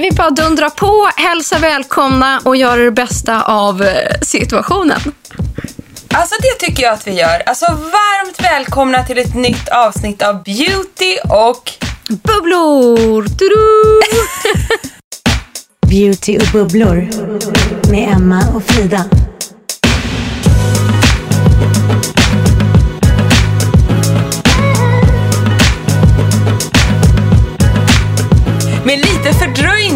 vi bara dundra på, hälsa välkomna och göra det bästa av eh, situationen? Alltså det tycker jag att vi gör. Alltså varmt välkomna till ett nytt avsnitt av Beauty och... Bubblor! Tudu! Beauty och bubblor med Emma och Frida.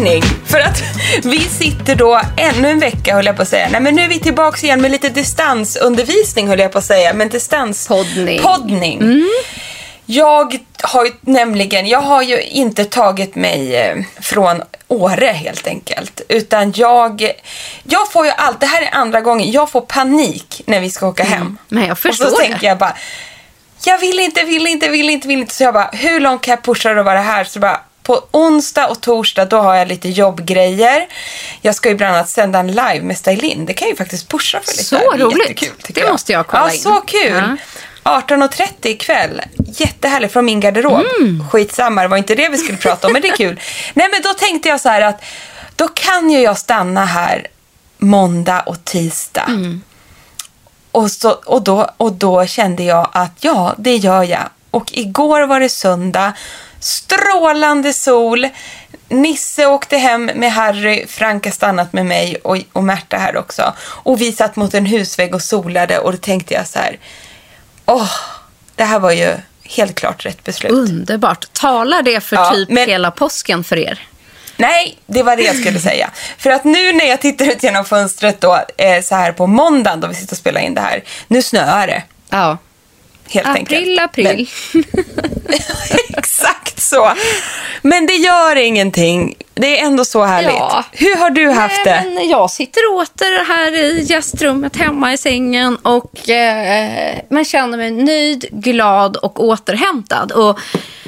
Fördröjning. För att vi sitter då ännu en vecka höll jag på att säga. Nej men nu är vi tillbaks igen med lite distansundervisning höll jag på att säga. Men distans... Poddning. Poddning. Jag har ju nämligen, jag har ju inte tagit mig eh, från Åre helt enkelt. Utan jag, jag får ju allt, det här är andra gången, jag får panik när vi ska åka hem. Men jag förstår Och så det. tänker jag bara, jag vill inte, vill inte, vill inte, vill inte. Så jag bara, hur långt kan jag pusha det och vara här? Så bara, på onsdag och torsdag då har jag lite jobbgrejer. Jag ska ju bland annat sända en live med Stylin. Det kan jag ju faktiskt pusha för lite. Så Det roligt. jättekul, Det måste jag kolla ja, in. Så kul. Ja. 18.30 ikväll. Jättehärligt från min garderob. Mm. Skitsamma, det var inte det vi skulle prata om, men det är kul. Nej, men då tänkte jag så här att då kan ju jag stanna här måndag och tisdag. Mm. Och, så, och, då, och då kände jag att ja, det gör jag. Och igår var det söndag, strålande sol. Nisse åkte hem med Harry, Frank har stannat med mig och, och Märta här också. Och vi satt mot en husvägg och solade och då tänkte jag så här, åh, det här var ju helt klart rätt beslut. Underbart. Talar det för Ja, typ men- hela påsken för er? Nej, det var det jag skulle säga. För att nu när jag tittar ut genom fönstret då, eh, så här på måndagen då vi sitter och spelar in det här, nu snöar det. Ja. Helt April, enkelt. april. Exakt så. Men det gör ingenting. Det är ändå så härligt. Ja. Hur har du haft det? Nej, men jag sitter åter här i gästrummet hemma i sängen och eh, man känner mig nöjd, glad och återhämtad. Och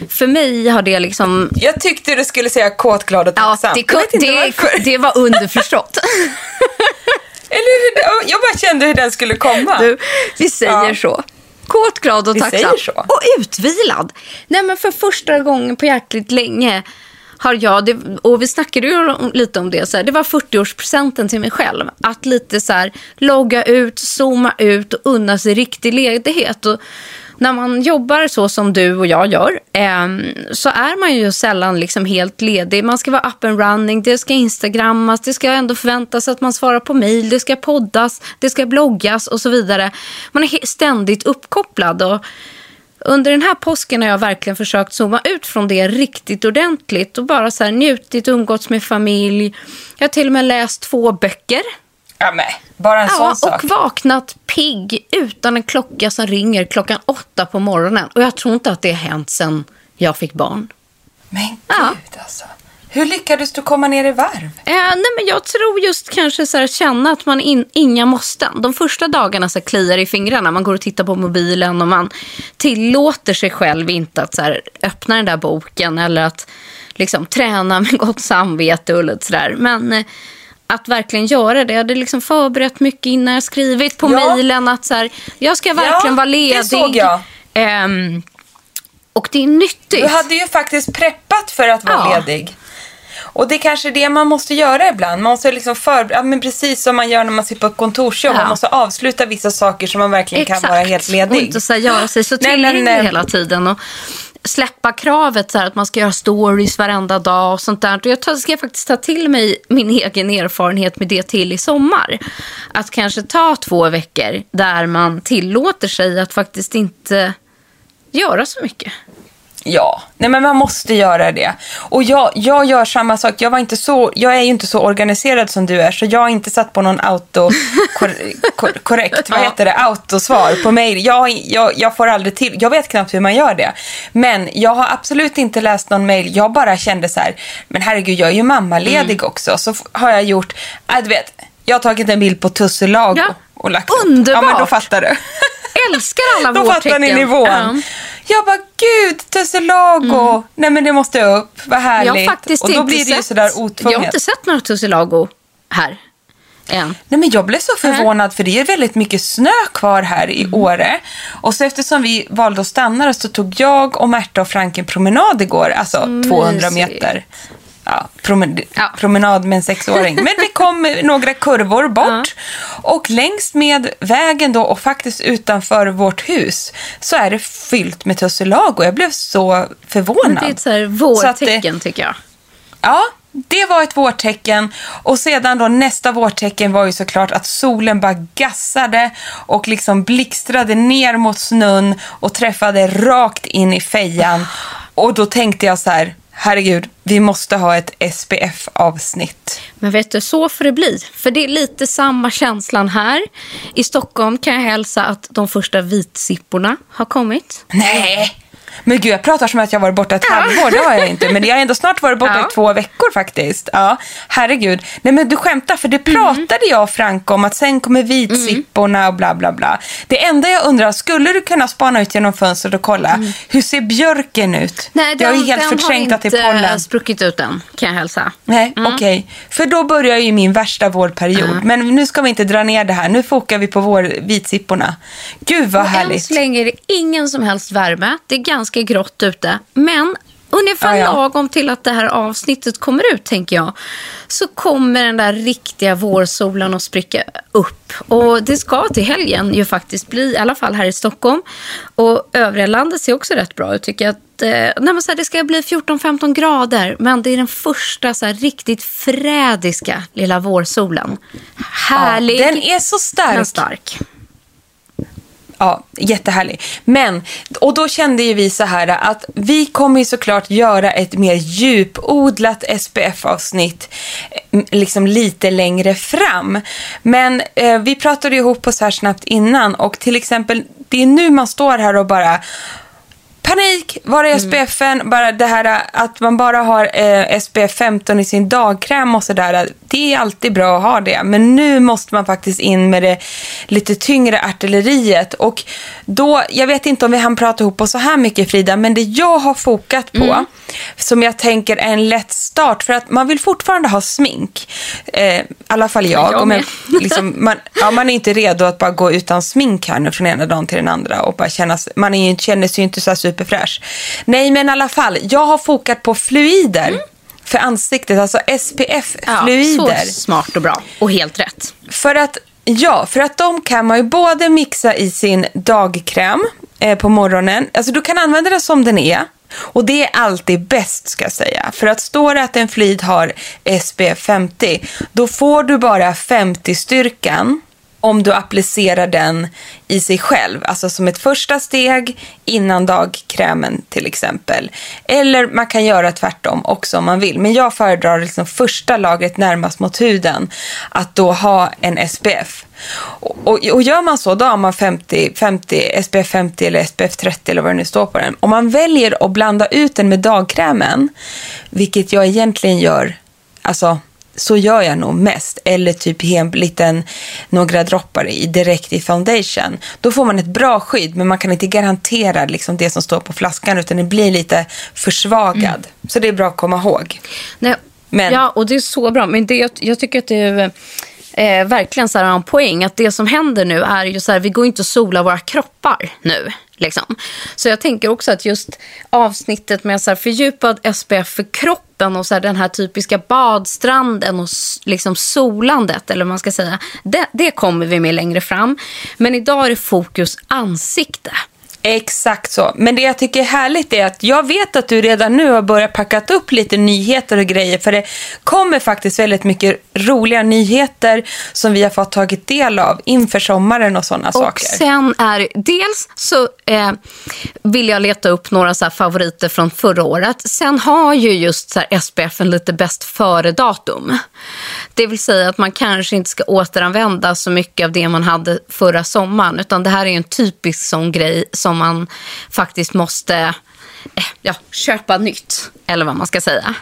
för mig har det liksom... Jag tyckte du skulle säga kåt, glad och Ja, tacksam. det, inte det, varför. det var underförstått. Eller hur, det- jag bara kände hur den skulle komma. Du, vi säger Ja. så. Kåt, glad och Vi tacksam. säger så. Och utvilad. Nej, men för första gången på jäkligt länge har jag, det, och vi snackade ju lite om det, så här, det var 40-årspresenten till mig själv. Att lite så här, logga ut, zooma ut och unna sig riktig ledighet. Och när man jobbar så som du och jag gör eh, så är man ju sällan liksom helt ledig. Man ska vara up and running, det ska instagrammas, det ska ändå förväntas att man svarar på mejl, det ska poddas, det ska bloggas och så vidare. Man är ständigt uppkopplad. Och under den här påsken har jag verkligen försökt zooma ut från det riktigt ordentligt och bara så här njutit, umgåtts med familj. Jag har till och med läst två böcker. Ja, men, bara en Ja, sån sak. och vaknat pigg utan en klocka som ringer klockan åtta på morgonen. Och jag tror inte att det har hänt sedan jag fick barn. Men gud Ja. alltså. Hur lyckades du komma ner i varv? Eh, nej, men jag tror just kanske så här, känna att man in, inga måsten. De första dagarna så kliar i fingrarna. Man går och tittar på mobilen och man tillåter sig själv inte att så här, öppna den där boken eller att liksom, träna med gott samvete och lite sådär. Men eh, att verkligen göra det. Jag hade liksom förberett mycket innan jag skrivit på Ja. mejlen att så här, jag ska verkligen Ja, vara det ledig. såg jag. Ehm, och det är nyttigt. Du hade ju faktiskt preppat för att vara Ja. ledig. Och det är kanske det man måste göra ibland. Man måste liksom för, ja, men precis som man gör när man sitter på ett kontorsjobb. Ja. Man måste avsluta vissa saker så man verkligen kan vara helt Och ledig. inte så här, göra sig så tillgänglig eh, hela tiden. Och släppa kravet så här, att man ska göra stories varenda dag och sånt där. Och jag ska faktiskt ta till mig min egen erfarenhet med det till i sommar. Att kanske ta två veckor där man tillåter sig att faktiskt inte göra så mycket. Ja, nej men man måste göra det. Och jag, jag gör samma sak. Jag, var inte så, jag är ju inte så organiserad som du är, så jag har inte satt på någon auto kor, kor, korrekt, vad heter det, autosvar på mail. Jag, jag, jag får aldrig till, jag vet knappt hur man gör det. Men jag har absolut inte läst någon mail. Jag bara kände så här, men herregud, jag är ju mammaledig också. Så har jag gjort, äh, du vet, jag har tagit en bild på Tussilago Ja. och lagt upp. Ja, Underbart. men då fattar du. Älskar alla Då vårtecken. fattar ni nivån. Ja. Jag bara, gud, Tussilago. Nej men det måste jag upp. Vad härligt. Jag har faktiskt och då blir det ju sådär Jag har otvunget. inte sett några tussilago här än. Nej men jag blev så förvånad för det är väldigt mycket snö kvar här Mm. i Åre. Och så eftersom vi valde att stanna så tog jag och Märta och Frank en promenad igår. Alltså 200 mysigt. meter. Ja, promen- Ja. promenad med en sexåring. Men vi kom några kurvor bort. Och längs med vägen då och faktiskt utanför vårt hus så är det fyllt med tussilago. Jag blev så förvånad. Det är ett så här Så att vårtecken tycker jag. Ja, det var ett vårtecken. Och sedan då nästa vårtecken var ju såklart att solen bara gassade och liksom blixtrade ner mot snön och träffade rakt in i fejan. Och då tänkte jag så här, herregud, vi måste ha ett SPF-avsnitt. Men vet du, så får det bli. För det är lite samma känslan här. I Stockholm kan jag hälsa att de första vitsipporna har kommit. Nej! Men gud, jag pratar som att jag varit borta ett halvår. Det har jag inte. Men jag har ändå snart varit borta Ja. i två veckor faktiskt. Ja, herregud. Nej men du skämtar, för det pratade jag och Frank om att sen kommer vitsipporna och bla bla bla. Det enda jag undrar, skulle du kunna spana ut genom fönstret och kolla, hur ser björken ut? Nej, jag har ju helt den förträngt har att det är inte pollen. spruckit ut än, kan jag hälsa. Nej, okej. För då börjar ju min värsta vårperiod. Men nu ska vi inte dra ner det här. Nu fokar vi på vår vitsipporna. Gud vad Och än härligt. så länge är det ingen som helst värme. Det är ganska grått ute. Men ungefär Ja, ja. lagom till att det här avsnittet kommer ut, tänker jag, så kommer den där riktiga vårsolen att spricka upp. Och det ska till helgen ju faktiskt bli, i alla fall här i Stockholm. Och övriga landet ser också rätt bra ut, tycker jag. Att, eh, så här, det ska bli 14-15 grader, men det är den första så här, riktigt frädiska lilla vårsolen. Härlig, Den är så stark. men stark. Ja, jättehärlig. Men, och då kände ju vi så här att vi kommer ju såklart göra ett mer djupodlat SPF-avsnitt eh, liksom lite längre fram. Men eh, vi pratade ihop oss här snabbt innan och till exempel, det är nu man står här och bara Panik! Var är SPFen? Bara det här att man bara har eh, SPF 15 i sin dagkräm och sådär. Det är alltid bra att ha det. Men nu måste man faktiskt in med det lite tyngre artilleriet. Och då, jag vet inte om vi hann prata ihop oss så här mycket Frida, men det jag har fokat på, som jag tänker är en lätt start, för att man vill fortfarande ha smink. Eh, I alla fall jag. Jag med. liksom, man, ja, man är inte redo att bara gå utan smink här nu från ena dagen till den andra och bara känna, man är känner sig ju inte så superfräsch. Nej, men i alla fall, jag har fokat på fluider för ansiktet, alltså SPF-fluider. så smart och bra. Och helt rätt. För att, ja, för att de kan man ju både mixa i sin dagkräm eh, på morgonen. Alltså du kan använda den som den är. Och det är alltid bäst ska jag säga. För att står det att en flid har SP50, då får du bara 50-styrkan om du applicerar den i sig själv, alltså som ett första steg innan dagkrämen till exempel. Eller man kan göra tvärtom också om man vill. Men jag föredrar liksom första lagret närmast mot huden, att då ha en SPF. Och, och, och gör man så, då har man 50, 50, SPF 50 eller SPF 30 eller vad det nu står på den. Om man väljer att blanda ut den med dagkrämen, vilket jag egentligen gör, alltså så gör jag nog mest. Eller typ en liten, några droppar i, direkt i foundation. Då får man ett bra skydd, men man kan inte garantera liksom det som står på flaskan, utan det blir lite försvagad. Mm. Så det är bra att komma ihåg. Nej, men, ja, och det är så bra. Men det, jag, jag tycker att det är eh, verkligen så här en poäng. Att det som händer nu är ju så här, vi går inte att sola våra kroppar nu. Liksom. Så jag tänker också att just avsnittet med så här fördjupad SPF för kroppen och så här den här typiska badstranden och liksom solandet, eller vad man ska säga, det, det kommer vi med längre fram. Men idag är det fokus ansikte. Exakt så. Men det jag tycker är härligt är att jag vet att du redan nu har börjat packa upp lite nyheter och grejer. För det kommer faktiskt väldigt mycket roliga nyheter som vi har fått tagit del av inför sommaren och sådana saker. Och sen är dels så eh, vill jag leta upp några så favoriter från förra året. Sen har ju just så SPF en lite bäst före-datum. Det vill säga att man kanske inte ska återanvända så mycket av det man hade förra sommaren. Utan det här är en typisk sån grej som man faktiskt måste eh, ja, köpa nytt, eller vad man ska säga.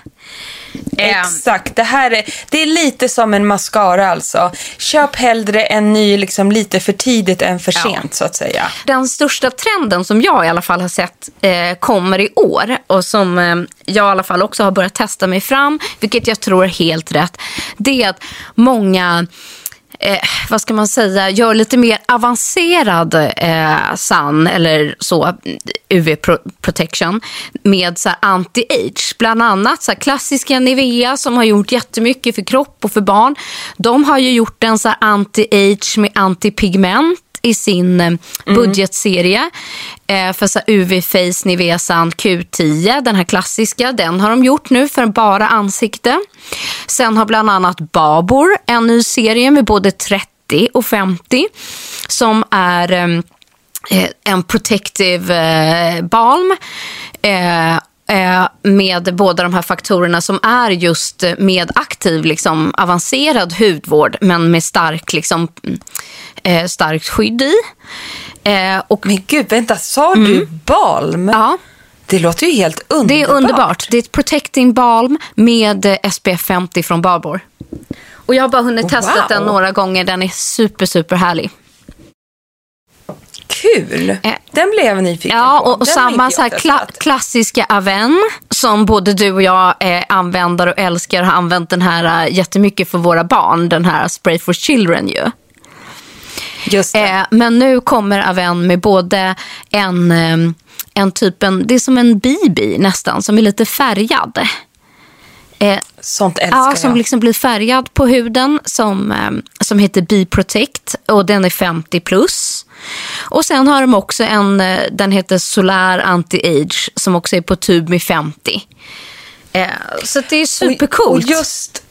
Ehm. Exakt. Det här är, det är lite som en mascara alltså. Köp hellre en ny liksom, lite för tidigt än för sent ja. så att säga. Den största trenden som jag i alla fall har sett eh, kommer i år och som eh, jag i alla fall också har börjat testa mig fram, vilket jag tror är helt rätt, det är att många eh, vad ska man säga, gör lite mer avancerad eh, sun eller så, UV protection med så anti-age. Bland annat så klassiska Nivea som har gjort jättemycket för kropp och för barn. De har ju gjort en så anti-age med antipigment i sin eh, mm. budgetserie. Eh, för så UV Face Nivea Sun Q10, den här klassiska, den har de gjort nu för bara ansikte. Sen har bland annat Babor en ny serie med både 30 och 50 som är eh, eh en protective eh, balm. Eh, med båda de här faktorerna som är just med aktiv liksom, avancerad hudvård men med stark liksom, eh, starkt skydd i. Eh, och, Men gud, vänta, sa mm. du balm? Ja. Det låter ju helt underbart. Det är underbart. Det är ett protecting balm med eh, SPF 50 från Barbour. Och jag har bara hunnit testa wow. den några gånger. Den är super, super härlig. Kul! Eh, den blev jag nyfiken ja, på. Och, och samma så här kla klassiska Aven som både du och jag eh, använder och älskar har använt den här eh, jättemycket för våra barn. Den här Spray for Children ju. Eh, men nu kommer Aven med både en, eh, en typen, det är som en BB nästan, som är lite färgad. Eh, Sånt älskar ja, Som liksom blir färgad på huden som, eh, som heter B-Protect och den är 50 plus. Och sen har de också en, eh, den heter Solar Anti-Age som också är på tub med 50. Eh, så det är supercoolt. Och, och just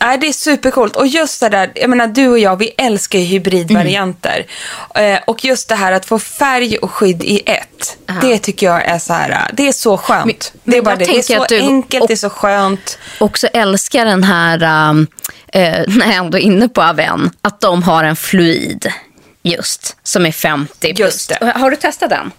Nej, det är supercoolt. Och just det där, jag menar du och jag, vi älskar ju hybridvarianter. Mm. Eh, och just det här att få färg och skydd i ett. Aha. Det tycker jag är så här, det är så skönt. Men, det är bara det. Det är så enkelt, och, det är så skönt. Också älskar den här, um, eh, när jag ändå är inne på Aven, att de har en fluid just, som är 50 Just det. Har du testat den?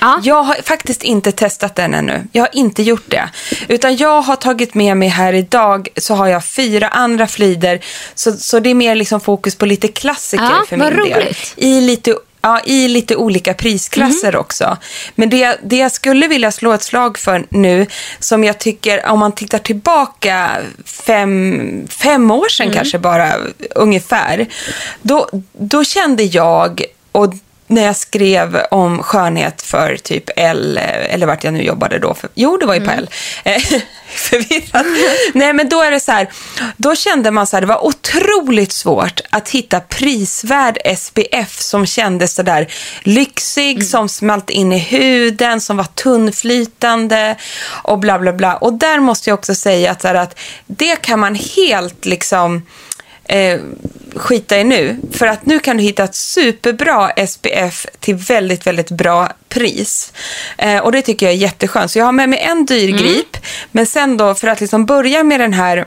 Ja. Jag har faktiskt inte testat den ännu. Jag har inte gjort det. Utan jag har tagit med mig här idag så har jag fyra andra flider. Så, så det är mer liksom fokus på lite klassiker ja, för min roligt. del. I lite Ja, i lite olika prisklasser mm. också. Men det, det jag skulle vilja slå ett slag för nu, som jag tycker, om man tittar tillbaka fem, fem år sedan mm. kanske bara, ungefär. Då, då kände jag, och när jag skrev om skönhet för typ L, eller vart jag nu jobbade då. För, jo, det var ju på mm. L. Förvirrad. Nej, men då är det så här, då kände man så här, det var otroligt svårt att hitta prisvärd SPF som kändes så där lyxig, mm. som smalt in i huden, som var tunnflytande och bla bla bla. Och där måste jag också säga att, här, att det kan man helt liksom eh, skita i nu. För att nu kan du hitta ett superbra SPF till väldigt, väldigt bra pris. Eh, och det tycker jag är jätteskönt. Så jag har med mig en dyr Mm. grip. Men sen då, för att liksom börja med den här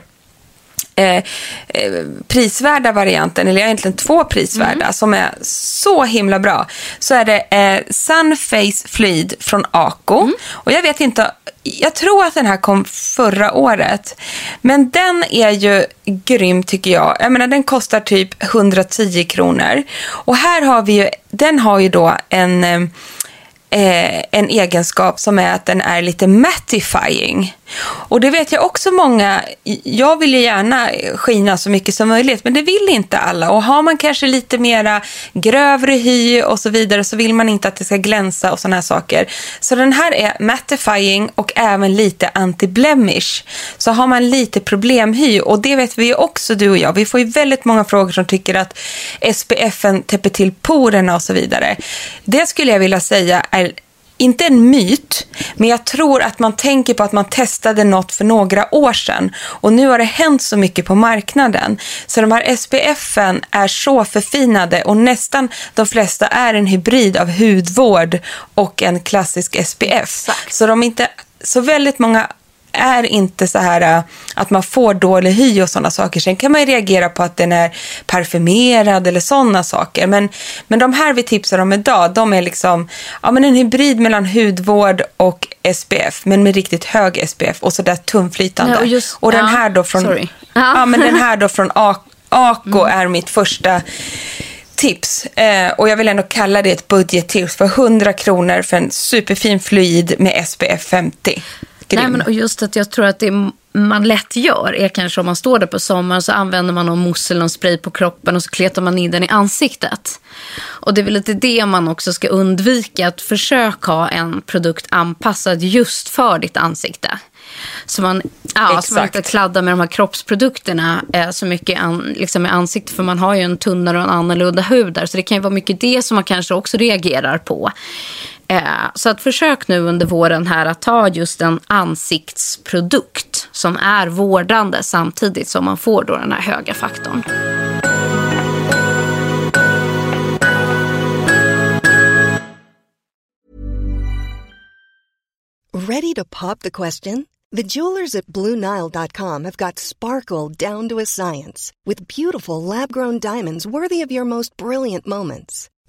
eh, eh, prisvärda varianten, eller egentligen två prisvärda, Mm. som är så himla bra, så är det eh, Sunface Fluid från Ako. Mm. Och jag vet inte, jag tror att den här kom förra året. Men den är ju grym tycker jag. Jag menar, den kostar typ 110 kronor. Och här har vi ju, den har ju då en... Eh, eh, en egenskap som är att den är lite mattifying. Och det vet jag också många, jag vill ju gärna skina så mycket som möjligt, men det vill inte alla. Och har man kanske lite mera grövre hy och så vidare så vill man inte att det ska glänsa och sådana här saker. Så den här är mattifying och även lite anti-blemish. Så har man lite problemhy, och det vet vi ju också du och jag, vi får ju väldigt många frågor som tycker att SPFen täpper till porerna och så vidare. Det skulle jag vilja säga är inte en myt, men jag tror att man tänker på att man testade något för några år sedan. Och nu har det hänt så mycket på marknaden. Så de här SPFen är så förfinade och nästan de flesta är en hybrid av hudvård och en klassisk SPF. Så de inte, så väldigt många är inte så här äh, att man får dålig hy och sådana saker. Sen kan man ju reagera på att den är parfymerad eller sådana saker. Men, men de här vi tipsar om idag, de är liksom ja, men en hybrid mellan hudvård och SPF, men med riktigt hög SPF och sådär tunnflytande. Ja, och just- och den ja, här då från, sorry. ja. men den här då från Ako är mitt första tips. Eh, och jag vill ändå kalla det ett budgettips för 100 kronor för en superfin fluid med SPF 50. Grym. Nej, men och just att jag tror att det man lätt gör är kanske om man står där på sommaren så använder man någon mousse eller någon spray på kroppen och så kletar man in den i ansiktet. Och det är väl lite det man också ska undvika, att försöka ha en produkt anpassad just för ditt ansikte. Så man, ja, så man inte kladdar med de här kroppsprodukterna eh, så mycket an, liksom i ansiktet. För man har ju en tunnare och en annorlunda hud där. Så det kan ju vara mycket det som man kanske också reagerar på. Eh, så att försök nu under våren här att ta just en ansiktsprodukt som är vårdande samtidigt som man får då den här höga faktorn. Ready to pop the question? The jewelers at BlueNile.com have got sparkle down to a science with beautiful lab grown diamonds worthy of your most brilliant moments.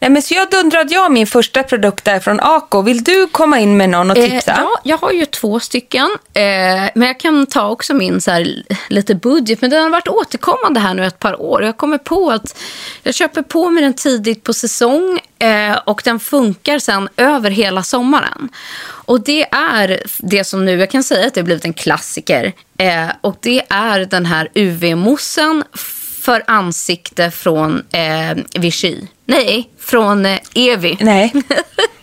Nej, men så jag dundrade jag min första produkt där från Ako. Vill du komma in med någon och tipsa? Eh, ja, jag har ju två stycken. Eh, men jag kan ta också min så här, lite budget. Men den har varit återkommande här nu ett par år. Jag kommer på att jag köper på mig den tidigt på säsong. Eh, och den funkar sen över hela sommaren. Och det är det som nu, jag kan säga att det har blivit en klassiker. Eh, och det är den här UV-moussen för ansikte från eh, Vichy. Nej, från eh, Evi. Nej.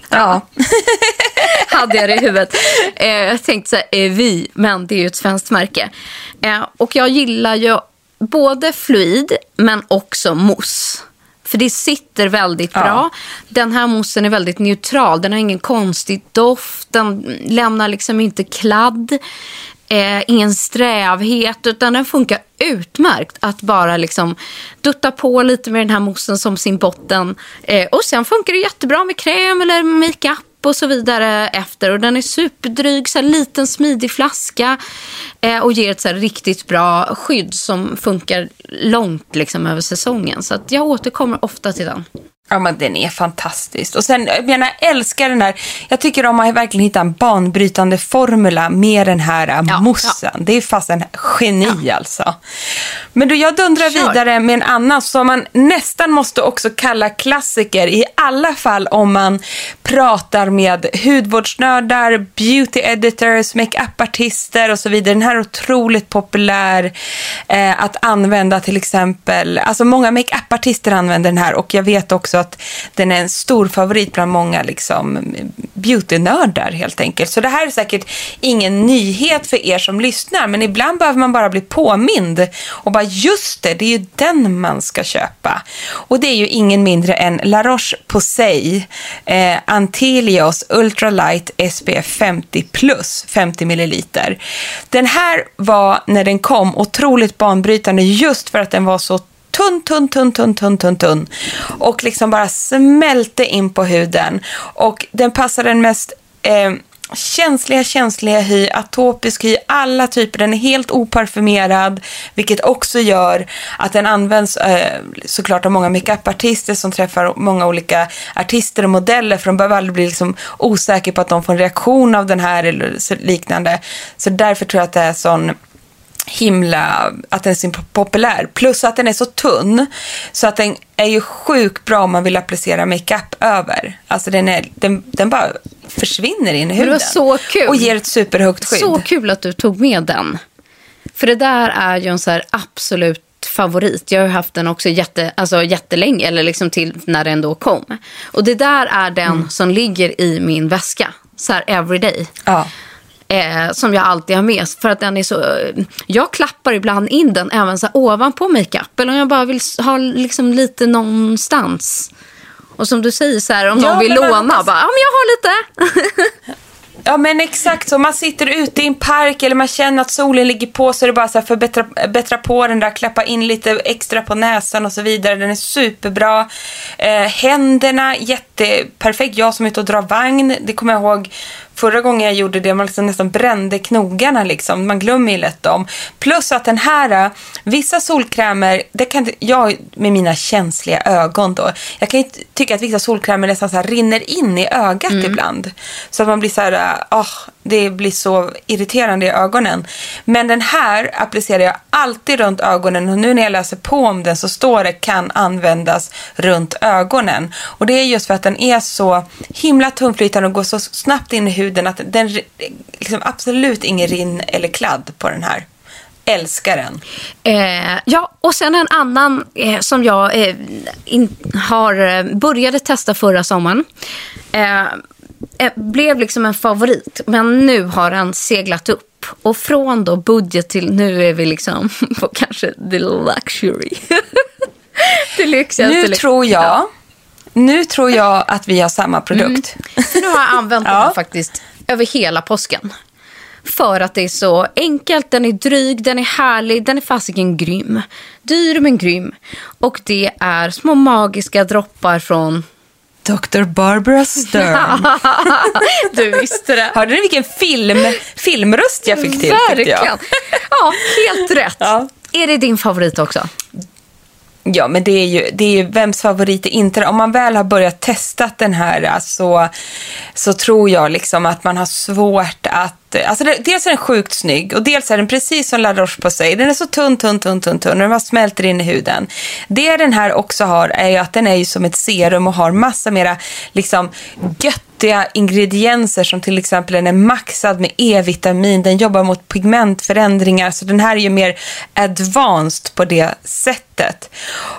Ja. hade jag det i huvudet. Eh, jag tänkte så här, eh, vi, men det är ju ett svenskt märke. Eh, och jag gillar ju både fluid men också mousse. För det sitter väldigt Ja. bra. Den här moussen är väldigt neutral. Den har ingen konstig doft. Den lämnar liksom inte kladd. Eh, ingen strävhet. Utan den funkar utmärkt att bara liksom dutta på lite med den här moussen som sin botten. Eh, och sen funkar det jättebra med kräm eller makeup och så vidare efter. Och den är superdryg, så här liten smidig flaska eh, och ger ett så här riktigt bra skydd som funkar långt liksom över säsongen. Så att jag återkommer ofta till den. Ja, men den är fantastisk. Och sen, jag menar, jag älskar den här. Jag tycker de har verkligen hittat en banbrytande formula med den här ja, moussen. Det är fast en geni alltså. Men då jag dundrar Kör. vidare med en annan som man nästan måste också kalla klassiker. I alla fall om man pratar med hudvårdsnördar, beauty editors, makeup-artister och så vidare. Den här är otroligt populär eh, att använda till exempel. Alltså många makeup-artister använder den här och jag vet också att den är en stor favorit bland många liksom, beautynördar helt enkelt. Så det här är säkert ingen nyhet för er som lyssnar men ibland behöver man bara bli påmind och bara just det, det är ju den man ska köpa. Och det är ju ingen mindre än La Roche-Posay eh, Antelios Ultralight SPF 50 plus 50 milliliter. Den här var när den kom otroligt banbrytande just för att den var så tunn, tunn, tunn, tunn, tunn, tunn, tunn. Och liksom bara smälte in på huden. Och den passar den mest eh, känsliga, känsliga hy, atopisk hy, alla typer. Den är helt oparfumerad, vilket också gör att den används eh, såklart av många makeupartister som träffar många olika artister och modeller, för de behöver aldrig bli liksom osäkra på att de får en reaktion av den här eller liknande. Så därför tror jag att det är sån himla, att den är så populär. Plus att den är så tunn så att den är ju sjukt bra om man vill applicera makeup över. Alltså den, är, den, den bara försvinner in i huden. det var så kul. Och ger ett superhögt skydd. Så kul att du tog med den. För det där är ju en så absolut favorit. Jag har haft den också jätte, alltså jättelänge, eller liksom till när den då kom. Och det där är den Mm. som ligger i min väska, så här everyday. Ja. Eh, som jag alltid har med. För att den är så... eh, Jag klappar ibland in den även så här ovanpå makeup. Eller om jag bara vill ha liksom lite någonstans. Och som du säger, så här, om Ja, någon vill men man- låna, bara, ja men jag har lite. Ja men exakt så. Man sitter ute i en park eller man känner att solen ligger på så är det bara så här förbättra bättra på den där, klappa in lite extra på näsan och så vidare. Den är superbra. Eh, händerna, jätteperfekt. Jag som är ute och drar vagn, det kommer jag ihåg förra gången jag gjorde det, man liksom nästan brände knogarna liksom. Man glömmer ju lätt dem. Plus att den här, eh, vissa solkrämer, det kan jag med mina känsliga ögon då, jag kan ju ty- tycka att vissa solkrämer nästan så rinner in i ögat ibland. Så att man blir så här, eh, ah, det blir så irriterande i ögonen. Men den här applicerar jag alltid runt ögonen och nu när jag läser på om den så står det kan användas runt ögonen. Och det är just för att den är så himla tunnflytande och går så snabbt in i huden att den liksom absolut ingen rinn eller kladd på den här. Älskar den. Eh, ja, och sen en annan eh, som jag eh, in, har eh, började testa förra sommaren. Eh, Eh, blev liksom en favorit, men nu har den seglat upp. Och från då budget till nu är vi liksom på kanske the luxury. det lyxigaste. Nu lyx- tror jag, nu tror jag att vi har samma produkt. För nu har jag använt den Ja. faktiskt över hela påsken. För att det är så enkelt, den är dryg, den är härlig, den är fasiken grym. Dyr men grym. Och det är små magiska droppar från... Dr. Barbara Stern. du visste det. Hörde ni vilken film, filmröst jag fick till? Verkligen. jag? Ja, helt rätt. Ja. Är det din favorit också? Ja, men det är ju, det är ju vems favorit är inte det? Om man väl har börjat testa den här eh, så, så tror jag liksom att man har svårt att... Eh, alltså det, dels är den sjukt snygg och dels är den precis som La Roche-Posay. Den är så tunn, tunn, tunn, tunn, tunn och den bara smälter in i huden. Det den här också har är ju att den är ju som ett serum och har massa mera liksom gött göttiga ingredienser som till exempel den är maxad med E-vitamin. Den jobbar mot pigmentförändringar så den här är ju mer advanced på det sättet.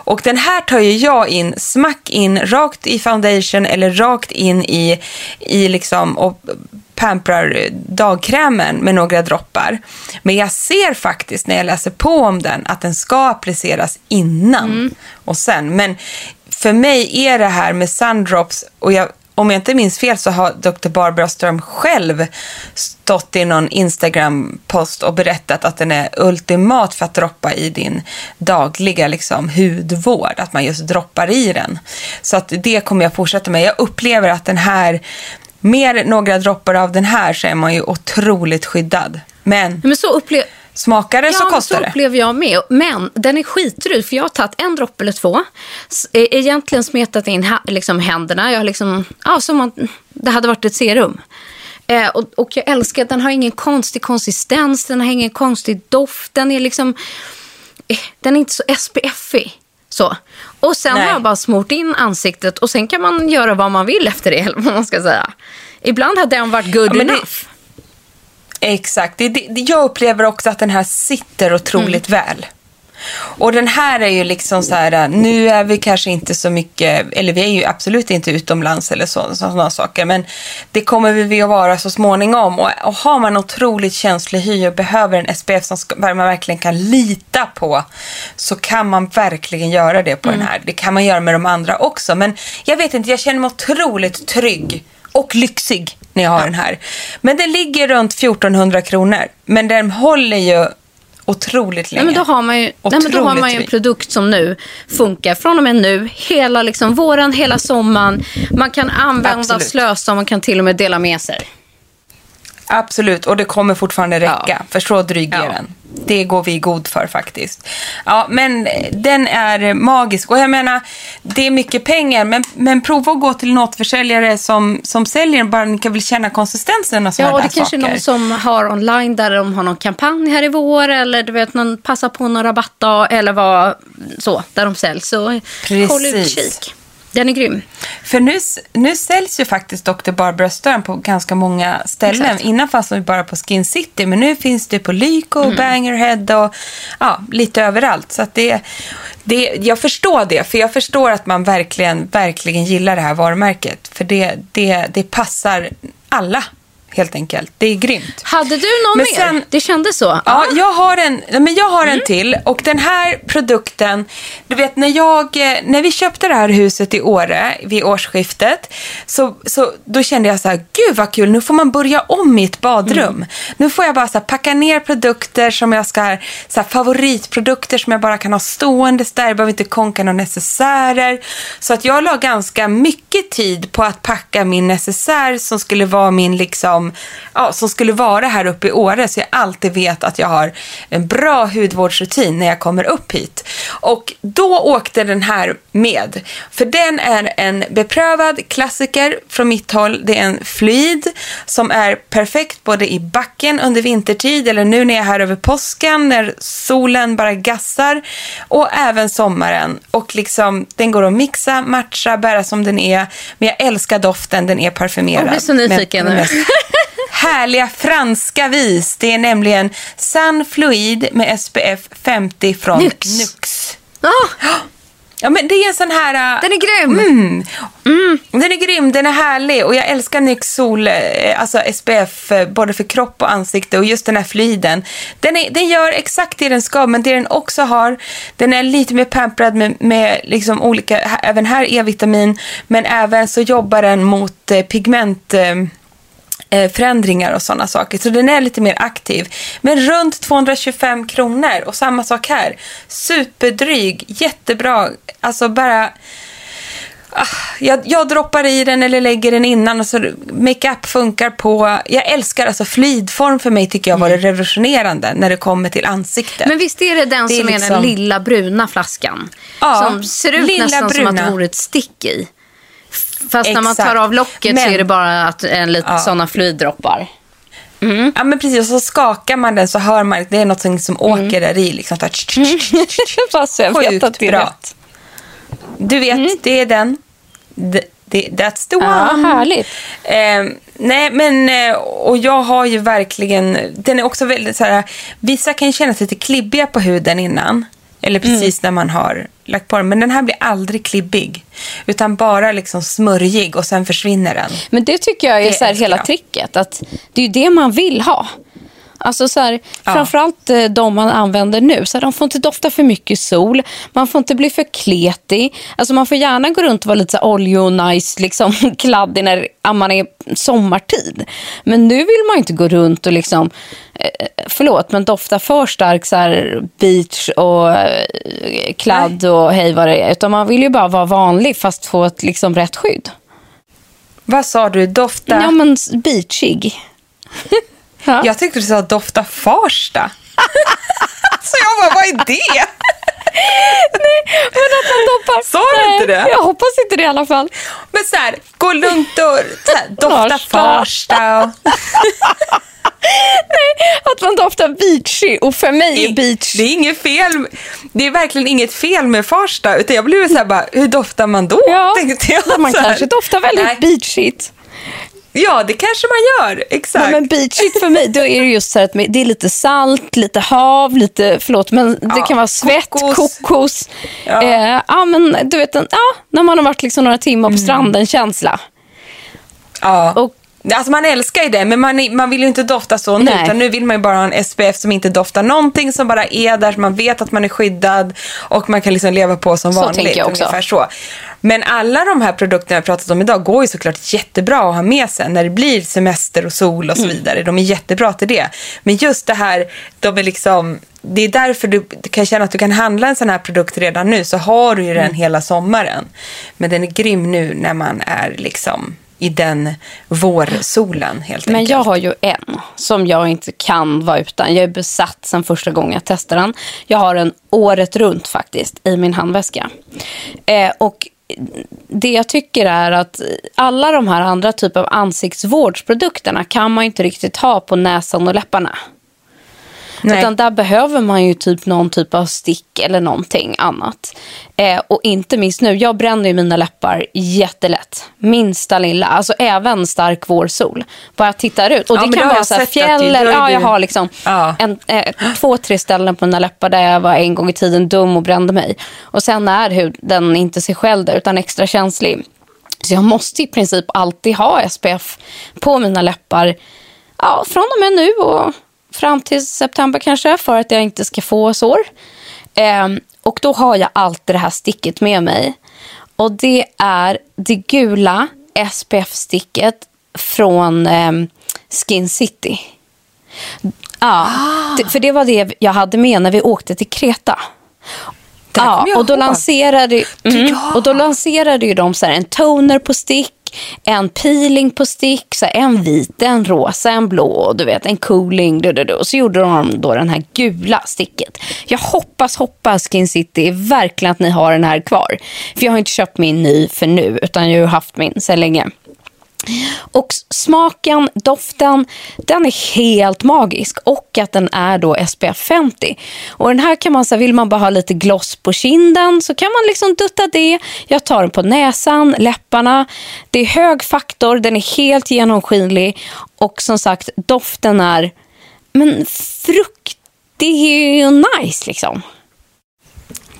Och den här tar ju jag in, smack in, rakt i foundation eller rakt in i, i liksom och pamprar dagkrämen med några droppar. Men jag ser faktiskt när jag läser på om den att den ska appliceras innan och sen. Men för mig är det här med sundrops, och jag, om jag inte minns fel så har Dr. Barbara Sturm själv stått i någon Instagram-post och berättat att den är ultimat för att droppa i din dagliga liksom, hudvård. Att man just droppar i den. Så att det kommer jag fortsätta med. Jag upplever att den här, mer några droppar av den här så är man ju otroligt skyddad. Men, Men så upplever smakar det så Ja, kostar så det. upplever jag med. Men den är skitrud, för jag har tagit en droppe eller två. eh, Egentligen smetat in liksom, händerna. Jag har liksom, ja, som att det hade varit ett serum. Eh, och, och jag älskar den har ingen konstig konsistens, den har ingen konstig doft. Den är liksom, eh, den är inte så SPF-ig. Så. Och sen Nej. har jag bara smort in ansiktet och sen kan man göra vad man vill efter det, eller vad man ska säga. Ibland hade den varit good Ja, men det- enough. Exakt. Det, det, jag upplever också att den här sitter otroligt Mm. väl. Och den här är ju liksom så här, nu är vi kanske inte så mycket, eller vi är ju absolut inte utomlands eller så, sådana saker, men det kommer vi att vara så småningom. Och, och har man otroligt känslig hy och behöver en SPF som ska, man verkligen kan lita på, så kan man verkligen göra det på den här. Det kan man göra med de andra också, men jag vet inte, jag känner mig otroligt trygg och lyxig när jag har den här. Men den ligger runt 1400 kronor, men den håller ju otroligt länge. Nej, men då har man ju, nej, men då har man ju en produkt som nu funkar från och med nu, hela liksom våren, hela sommaren. Man kan använda, Absolut. slösa och man kan till och med dela med sig. Absolut, och det kommer fortfarande räcka. Ja. För så dryg är Ja. den. Det går vi god för faktiskt. Ja, men den är magisk. Och jag menar, det är mycket pengar, men, men prova att gå till en återförsäljare som, som säljer bara ni kan väl känna konsistensen och Ja, och det kanske är saker. någon som har online där de har någon kampanj här i vår eller du vet, någon passar på någon rabattdag eller vad så, där de säljs. Så håll Precis. utkik. Den är grym. För nu, nu säljs ju faktiskt Dr. Barbara Stern på ganska många ställen. Exakt. Innan fanns de ju bara på Skin City, men nu finns det på Lyko, Mm. och Bangerhead och ja, lite överallt. Så det, det, jag förstår det, för jag förstår att man verkligen, verkligen gillar det här varumärket. För det, det, det passar alla, helt enkelt. Det är grymt. Hade du någon Men mer? sen- det kändes så. Ja, jag har en, men jag har Mm. en till. Och den här produkten, du vet när jag, eh, när vi köpte det här huset i Åre vid årsskiftet, så, så då kände jag så här, gud vad kul, nu får man börja om i ett badrum. Mm. Nu får jag bara så här, packa ner produkter som jag ska, så här, favoritprodukter som jag bara kan ha ståendes där, jag behöver inte konka några necessärer. Så att jag la ganska mycket tid på att packa min necessär som skulle vara min liksom, ja, som skulle vara här uppe i Åre så jag alltid vet att jag har en bra hudvårdsrutin när jag kommer upp hit. Och då åkte den här med. För den är en beprövad klassiker från mitt håll. Det är en fluid som är perfekt både i backen under vintertid eller nu när jag är här över påsken när solen bara gassar och även sommaren. Och liksom, den går att mixa, matcha, bära som den är. Men jag älskar doften, den är parfymerad. Jag blir så nyfiken nu. Härliga franska vis. Det är nämligen Sun Fluid med SPF 50 från Nux. Nux. Ah, Ja, men det är en sån här... äh, den är grym. Mm. Den är grym, den är härlig och jag älskar NYX Sol, eh, alltså SPF, eh, både för kropp och ansikte och just den här fluiden. Den, är, den gör exakt det den ska, men det den också har, den är lite mer pamprad med, med liksom olika, även här E-vitamin, men även så jobbar den mot pigment... Eh, förändringar och sådana saker. Så den är lite mer aktiv. Men runt 225 kronor och samma sak här. Superdryg, jättebra. Alltså bara... Ah, jag, jag droppar i den eller lägger den innan och så makeup funkar på. Jag älskar alltså flidform för mig tycker jag var revolutionerande när det kommer till ansiktet. Men visst är det den Det är som är liksom- den lilla bruna flaskan? Ja, som ser ut nästan som att bruna. det vore ett stick i. Fast när man Exakt. tar av locket så Men- är det bara att en lite Ja. sådana fluiddroppar. Ja men precis, och så skakar man den så hör man att det är något som åker där i. Liksom, så Fast jag Sjukt bra. Du vet, det är den. Det, det, that's the one. Ja, härligt. Eh, nej, men eh, och jag har ju verkligen, den är också väldigt så här, vissa kan ju känna sig lite klibbiga på huden innan. Eller precis när man har lagt på den. Men den här blir aldrig klibbig. Utan bara liksom smörjig och sen försvinner den. Men det tycker jag är Det så älskar hela jag. tricket. Att det är ju det man vill ha. Alltså så här, framförallt eh, de man använder nu. Så här, de får inte dofta för mycket sol. Man får inte bli för kletig. Alltså man får gärna gå runt och vara lite så här olje och nice, liksom kladdig när man är sommartid. Men nu vill man inte gå runt och liksom, eh, förlåt, men dofta för stark så här, beach och eh, kladd och hej vad det är. Utan man vill ju bara vara vanlig fast få ett liksom rätt skydd. Vad sa du? Dofta? Ja, men beachig. ja. Jag tyckte du sa dofta Farsta. Så jag bara, vad är det? Men att man doppar. Sa du inte det? Jag hoppas inte det i alla fall. Men så här, gå lugnt och så här, dofta Farsta. Och... Att man doftar beachy och för mig är beach... Det är inget fel. Det är verkligen inget fel med Farsta. Utan jag blev så här bara, hur doftar man då? Ja, jag. man kanske doftar väldigt Nej. beachigt. Ja, det kanske man gör. Exakt. Nej, men beachigt för mig, då är det just så att det är lite salt, lite hav, lite, förlåt, men det Ja, kan vara svett, kokos. kokos. Ja. Eh, ja, men du vet, ja, när man har varit liksom några timmar på Mm. stranden-känsla. Ja. Och- Alltså man älskar ju det, men man, är- man vill ju inte dofta så nu. Utan nu vill man ju bara ha en SPF som inte doftar någonting, som bara är där, så man vet att man är skyddad och man kan liksom leva på som Så vanligt. jag också. Ungefär så. Men alla de här produkterna jag pratat om idag går ju såklart jättebra att ha med sig när det blir semester och sol och så Mm. vidare. De är jättebra till det. Men just det här, de är liksom... Det är därför du kan känna att du kan handla en sån här produkt redan nu, så har du ju Mm. den hela sommaren. Men den är grym nu när man är liksom i den vårsolen helt Men enkelt. jag har ju en som jag inte kan vara utan. Jag är besatt sen första gången jag testade den. Jag har den året runt faktiskt i min handväska. Eh, och det jag tycker är att alla de här andra typer av ansiktsvårdsprodukterna kan man inte riktigt ha på näsan och läpparna. Nej. Utan där behöver man ju typ någon typ av stick eller någonting annat. Eh, och inte minst nu, jag bränner ju mina läppar jättelätt. Minsta lilla, alltså även stark vårsol. Bara tittar ut. Och det kan vara så här då är Ja, jag har liksom Ja. en, eh, två, tre ställen på mina läppar där jag var en gång i tiden dum och brände mig. Och sen är huden inte sig själv där, utan extra känslig. Så jag måste i princip alltid ha SPF på mina läppar. Ja, från och med nu och fram till september kanske för att jag inte ska få sår. Ehm, och då har jag alltid det här sticket med mig. Och det är det gula SPF-sticket från ehm, Skin City. Ja, det, för det var det jag hade med när vi åkte till Kreta. Ja, och då ihåg. lanserade, mm, och då lanserade ju de så här en toner på stick, en peeling på stick, så en vit, en rosa, en blå, du vet, en cooling. Du, du, du. Och så gjorde de då den här gula sticket. Jag hoppas, hoppas Skin City verkligen att ni har den här kvar. För jag har inte köpt min ny för nu, utan jag har haft min så länge. Och smaken, doften, den är helt magisk. Och att den är då SPF 50. Och den här kan man, så här, vill man bara ha lite gloss på kinden så kan man liksom dutta det. Jag tar den på näsan, läpparna. Det är hög faktor, den är helt genomskinlig. Och som sagt, doften är men fruktig och nice liksom.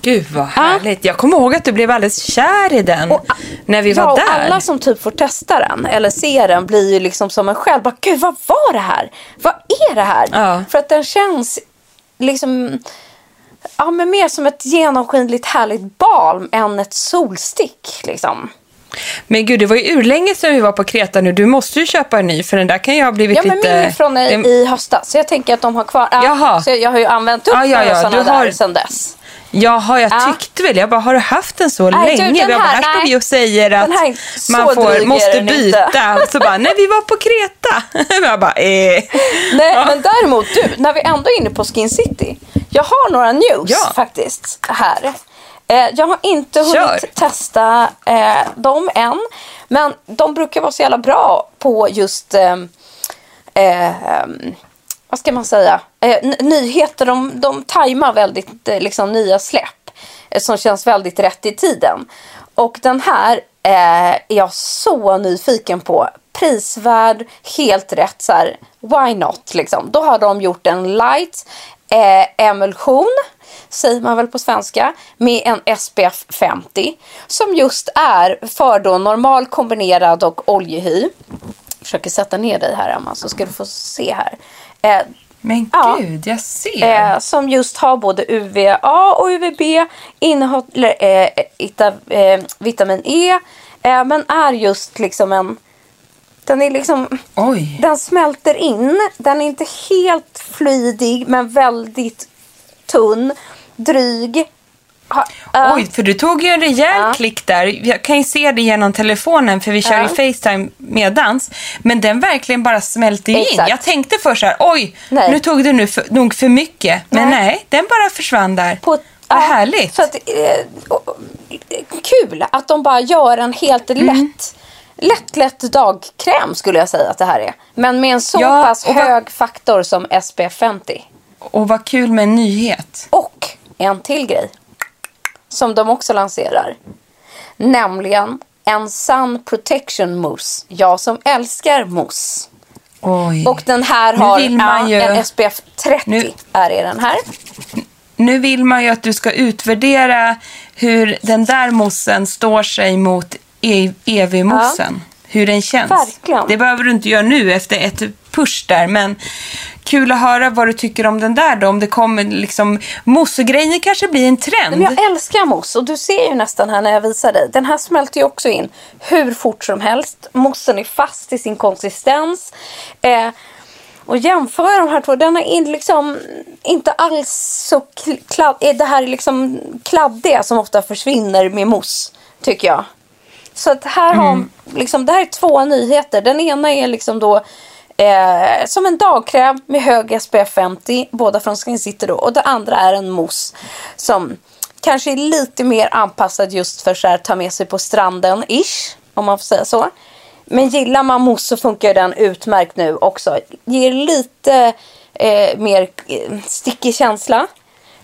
Gud vad härligt. Jag kommer ihåg att du blev alldeles kär i den när vi ja, var och där. alla som typ får testa den eller se den blir ju liksom som en själv. Bara, Gud, vad var det här? Vad är det här? Ja. För att den känns liksom ja, men mer som ett genomskinligt härligt balm än ett solstick. Liksom. Men gud, det var ju urlänge sedan vi var på Kreta nu. Du måste ju köpa en ny för den där kan ju ha blivit Ja, men lite... min från i, det- i höstas. Så jag tänker att de har kvar. Ja, Jaha. Så jag, har ju använt upp Ja, ja, ja, sådana du har- där sedan dess. Jaha, jag Ja. tyckte väl. Jag bara, har du haft den så Nej, du, länge? den jag bara, här- här står vi och säger att man får, måste byta. Och så bara, nej vi var på Kreta. jag bara, eh. Nej, men däremot du, när vi ändå är inne på Skin City. Jag har några news Ja. faktiskt här. Eh, jag har inte hunnit Kör. testa eh, dem än. Men de brukar vara så jävla bra på just, eh, eh, ehm, vad ska man säga, eh, nyheter. De, de tajmar väldigt eh, liksom, nya släpp eh, som känns väldigt rätt i tiden. Och den här eh, är jag så nyfiken på. Prisvärd, helt rätt. Så här, why not? Liksom. Då har de gjort en light eh, emulsion, säger man väl på svenska, med en SPF 50. Som just är för då normal kombinerad och oljehy. Jag försöker sätta ner dig här Emma så ska du få se här. Eh, Men Ja. gud, jag ser. Eh, som just har både UVA och UVB, innehåller eh, ita, eh, vitamin E, eh, men är just liksom en... Den är liksom... Oj. Den smälter in. Den är inte helt fluidig, men väldigt tunn, dryg. Ha, eh, Oj, för du tog ju en rejäl Ja. klick där. Jag kan ju se det genom telefonen för vi kör Ja. ju Facetime medans. Men den verkligen bara smälter ju in. Jag tänkte först så här, oj, Nej. nu tog du nu för, nog för mycket. Men nej. Nej. den bara försvann där. På, Vad härligt. Så att, eh, kul att de bara gör en helt Mm. lätt, lätt, lätt dagkräm skulle jag säga att det här är. Men med en så Ja, pass vad- hög faktor som SPF 50. Och vad kul med en nyhet. Och en till grej som de också lanserar. Nämligen en Sun Protection Mousse. Jag som älskar mousse. Oj. Och den här har ja, ju- en SPF 30 Nu- är i den här. Nu vill man ju att du ska utvärdera hur den där mossen står sig mot e- EV-mossen. Hur den känns. Verkligen. Det behöver du inte göra nu efter ett push där, men kul att höra vad du tycker om den där då. Om det kommer liksom, mossegrejer kanske blir en trend. Men jag älskar mousse och du ser ju nästan här när jag visar dig. Den här smälter ju också in hur fort som helst. Moussen är fast i sin konsistens. Eh, och jämför de här två, den är liksom inte alls så kl- kladd, är det här liksom kladdiga som ofta försvinner med mousse, tycker jag. Så att här har, liksom, det här är två nyheter. Den ena är liksom då eh, som en dagkräm med hög SPF 50, båda från Skin City då. Och det andra är en mousse som kanske är lite mer anpassad just för så här, ta med sig på stranden, ish, om man får säga så. Men gillar man mousse så funkar den utmärkt nu också. Ger lite eh, mer eh, stickig känsla.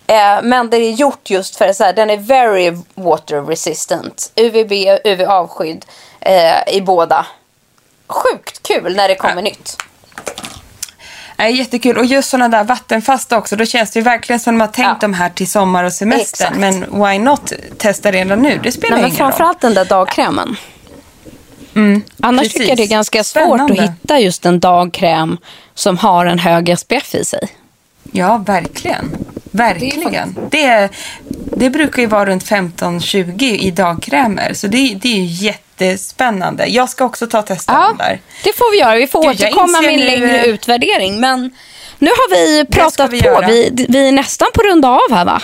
Eh, men det är gjort just för att den är very water resistant. UVB och UV-avskydd eh, i båda. Sjukt kul när det kommer nytt. Nej, jättekul. Och just sådana där vattenfasta också. Då känns det ju verkligen som de har tänkt Ja. de här till sommar och semester. Exakt. Men why not testa redan nu? Det spelar Nej, men ingen roll. framförallt den där dagkrämen. Annars precis. tycker jag det är ganska svårt Spännande. att hitta just en dagkräm som har en hög SPF i sig. Ja, verkligen. Verkligen. Det, det brukar ju vara runt 15-20 i dagkrämer. Så det, det är ju jättespännande. Jag ska också ta och testa den där. det får vi göra. Vi får Gud, återkomma med en nu- längre utvärdering. Men nu har vi pratat vi på. Vi, vi är nästan på runda av här va?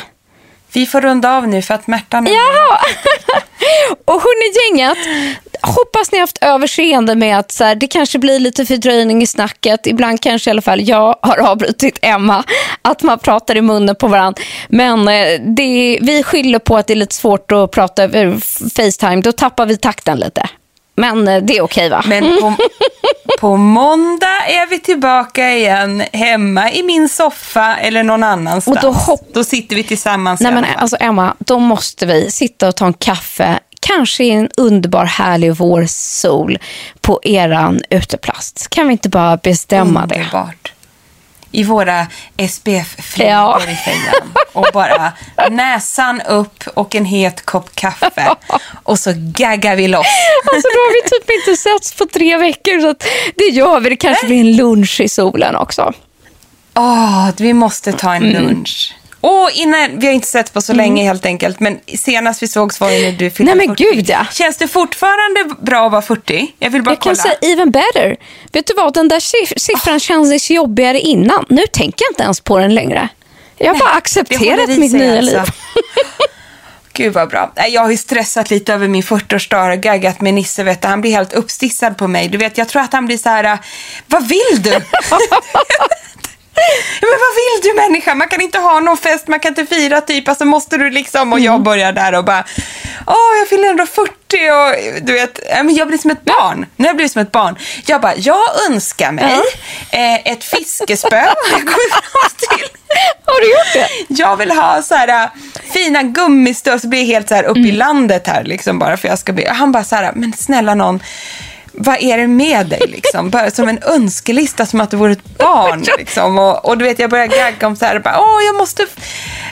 Vi får runda av nu för att Märta... Jaha! och hörni gänget, hoppas ni har haft överseende med att så här, det kanske blir lite fördröjning i snacket. Ibland kanske i alla fall jag har avbrutit Emma, att man pratar i munnen på varandra. Men eh, det, vi skyller på att det är lite svårt att prata över Facetime. Då tappar vi takten lite. Men eh, det är okej va? Men på, på måndag är vi tillbaka igen hemma i min soffa eller någon annanstans. Och då hopp- då sitter vi tillsammans Nej, men alltså Emma, då måste vi sitta och ta en kaffe, kanske i en underbar härlig vårsol på eran uteplats. Kan vi inte bara bestämma det? I våra SPF-flygor Ja. i fejan. Och bara näsan upp och en het kopp kaffe. Och så gaggar vi loss. Alltså då har vi typ inte setts på tre veckor så det gör vi. Det kanske blir en lunch i solen också. Åh, vi måste ta en Mm. Och innan, vi har inte sett på så länge helt enkelt, men senast vi sågs var ju när du fyllde Nej, men 40. gud, ja. Känns det fortfarande bra att vara 40? Jag vill bara Jag kolla. kan säga even better. Vet du vad, den där siff- siffran kändes jobbigare innan. Nu tänker jag inte ens på den längre. Jag har bara Det håller accepterat mitt nya alltså. liv. Gud vad bra. Nej, Jag har ju stressat lite över min 40-årsdag och gaggat med Nisse. Vet du. Han blir helt uppstissad på mig. Du vet, jag tror att han blir så här, vad vill du? Men vad vill du människa? Man kan inte ha någon fest, man kan inte fira typ. Alltså måste du liksom, och Mm. jag börjar där och bara, åh jag fyller ändå 40 och du vet, jag blir som ett barn. Nu har jag blivit som ett barn. Jag bara, jag önskar mig eh, ett fiskespö. Till. Har du gjort det? Jag vill ha så här äh, fina gummistövlar, så blir jag helt så här uppe Mm. i landet här liksom bara för jag ska bli. Han bara så här, men snälla någon, vad är det med dig liksom? Bara som en önskelista som att du vore ett barn. Liksom. Och, och du vet, jag börjar gagga om så här, bara, Åh, jag måste,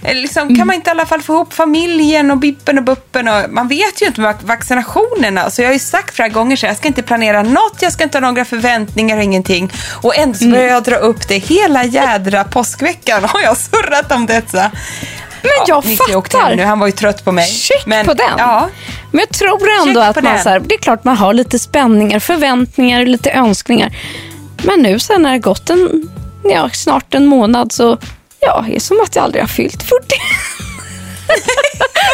eh, liksom, kan man inte i alla fall få ihop familjen och bippen och buppen? Och, man vet ju inte med vaccinationerna. Så jag har ju sagt flera gånger så jag ska inte planera något, jag ska inte ha några förväntningar och ingenting. Och ändå så börjar jag dra upp det hela jädra påskveckan har jag surrat om detta. Men jag Nicky åkte hem fattar. nu, han var ju trött på mig. Check Men, på den. Ja, Men jag tror ändå Check att man den. så här, det är klart man har lite spänningar, förväntningar, lite önskningar. Men nu sen när det gått en, ja, snart en månad så, ja, det är som att jag aldrig har fyllt 40.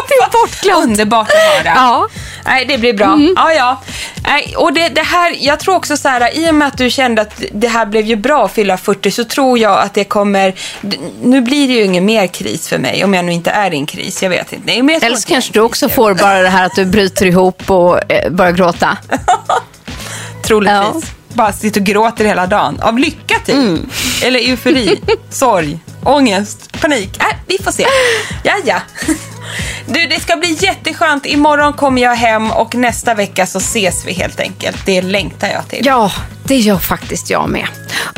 Det är bortglömt. underbart att höra. Ja. Nej, det blir bra. Ja, ja. Nej, och det, det här, jag tror också så här, i och med att du kände att det här blev ju bra att fylla 40 så tror jag att det kommer, nu blir det ju ingen mer kris för mig om jag nu inte är i en kris, jag vet inte. Nej, jag Eller så kanske du också får bara det här att du bryter ihop och eh, börjar gråta. Troligtvis. Bara sitter och gråter hela dagen. Av lycka typ. Mm. Eller eufori, sorg, ångest, panik. Äh, vi får se. Ja, ja. Du, det ska bli jätteskönt. Imorgon kommer jag hem och nästa vecka så ses vi helt enkelt. Det längtar jag till. Ja, det gör faktiskt jag med.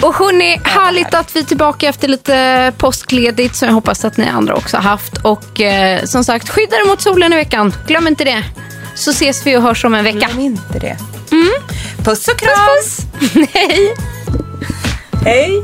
Och hörni, härligt att vi är tillbaka efter lite påskledigt som jag hoppas att ni andra också har haft. Och eh, som sagt, skydda er mot solen i veckan. Glöm inte det. Så ses vi och hörs om en vecka. Glöm inte det. Puss och kram. Puss, puss. Nej. Hej.